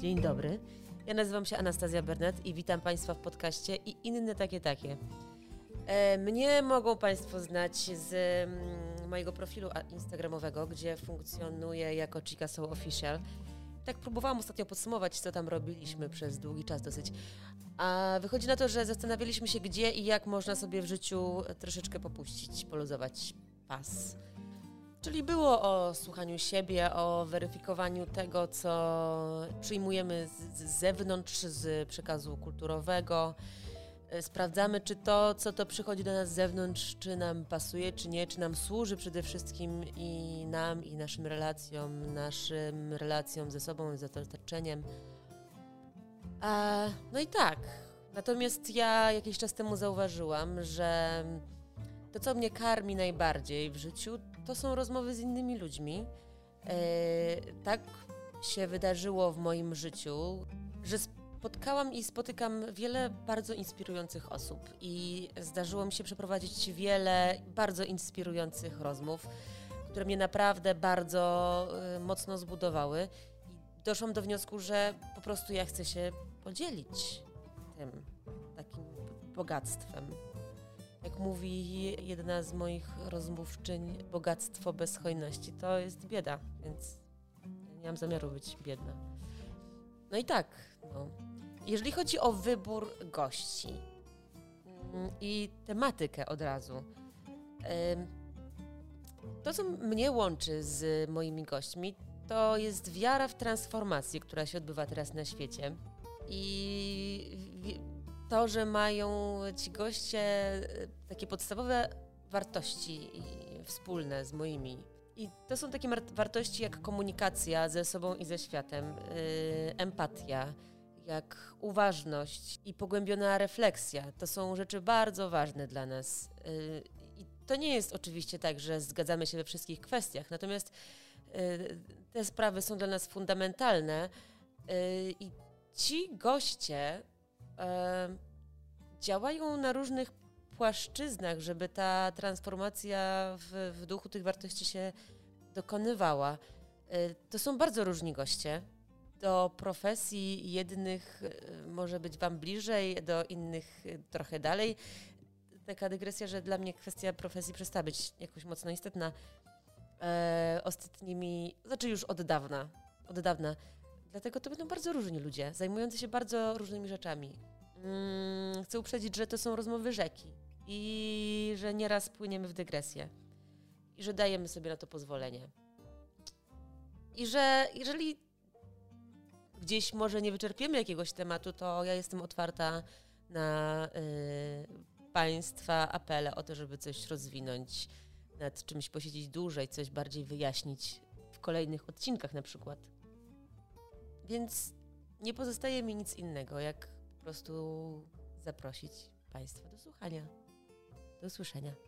Dzień dobry. Ja nazywam się Anastazja Bernet i witam Państwa w podcaście i inne takie takie. E, mnie mogą Państwo znać z mm, mojego profilu instagramowego, gdzie funkcjonuję jako Chica Soul Official. Tak próbowałam ostatnio podsumować, co tam robiliśmy przez długi czas dosyć. A wychodzi na to, że zastanawialiśmy się, gdzie i jak można sobie w życiu troszeczkę popuścić, poluzować pas. Czyli było o słuchaniu siebie, o weryfikowaniu tego, co przyjmujemy z, zewnątrz, z przekazu kulturowego. E, sprawdzamy, czy to, co to przychodzi do nas z zewnątrz, czy nam pasuje, czy nie, czy nam służy przede wszystkim i nam, i naszym relacjom, naszym relacjom ze sobą, z otoczeniem. A, no i tak. Natomiast ja jakiś czas temu zauważyłam, że to, co mnie karmi najbardziej w życiu, to są rozmowy z innymi ludźmi. E, tak się wydarzyło w moim życiu, że spotkałam i spotykam wiele bardzo inspirujących osób i zdarzyło mi się przeprowadzić wiele bardzo inspirujących rozmów, które mnie naprawdę bardzo y, mocno zbudowały. I doszłam do wniosku, że po prostu ja chcę się podzielić tym takim bogactwem. Jak mówi jedna z moich rozmówczyń, bogactwo bez hojności to jest bieda, więc nie mam zamiaru być biedna. No i tak, no. jeżeli chodzi o wybór gości mm, i tematykę od razu, to, co mnie łączy z moimi gośćmi, to jest wiara w transformację, która się odbywa teraz na świecie. I to, że mają ci goście e, takie podstawowe wartości wspólne z moimi. I to są takie wartości jak komunikacja ze sobą i ze światem, yy, empatia, jak uważność i pogłębiona refleksja. To są rzeczy bardzo ważne dla nas. Yy, I to nie jest oczywiście tak, że zgadzamy się we wszystkich kwestiach, natomiast yy, te sprawy są dla nas fundamentalne i ci goście działają na różnych płaszczyznach, żeby ta transformacja w, w duchu tych wartości się dokonywała. E, to są bardzo różni goście. Do profesji jednych e, może być Wam bliżej, do innych trochę dalej. Taka dygresja, że dla mnie kwestia profesji przestała być jakoś mocno istotna e, ostatnimi, znaczy już od dawna, od dawna. Dlatego to będą bardzo różni ludzie, zajmujący się bardzo różnymi rzeczami. Mm, chcę uprzedzić, że to są rozmowy rzeki i że nieraz płyniemy w dygresję i że dajemy sobie na to pozwolenie. I że jeżeli gdzieś może nie wyczerpiemy jakiegoś tematu, to ja jestem otwarta na y, Państwa apele o to, żeby coś rozwinąć, nad czymś posiedzieć dłużej, coś bardziej wyjaśnić w kolejnych odcinkach na przykład. Więc nie pozostaje mi nic innego, jak po prostu zaprosić Państwa do słuchania. Do usłyszenia.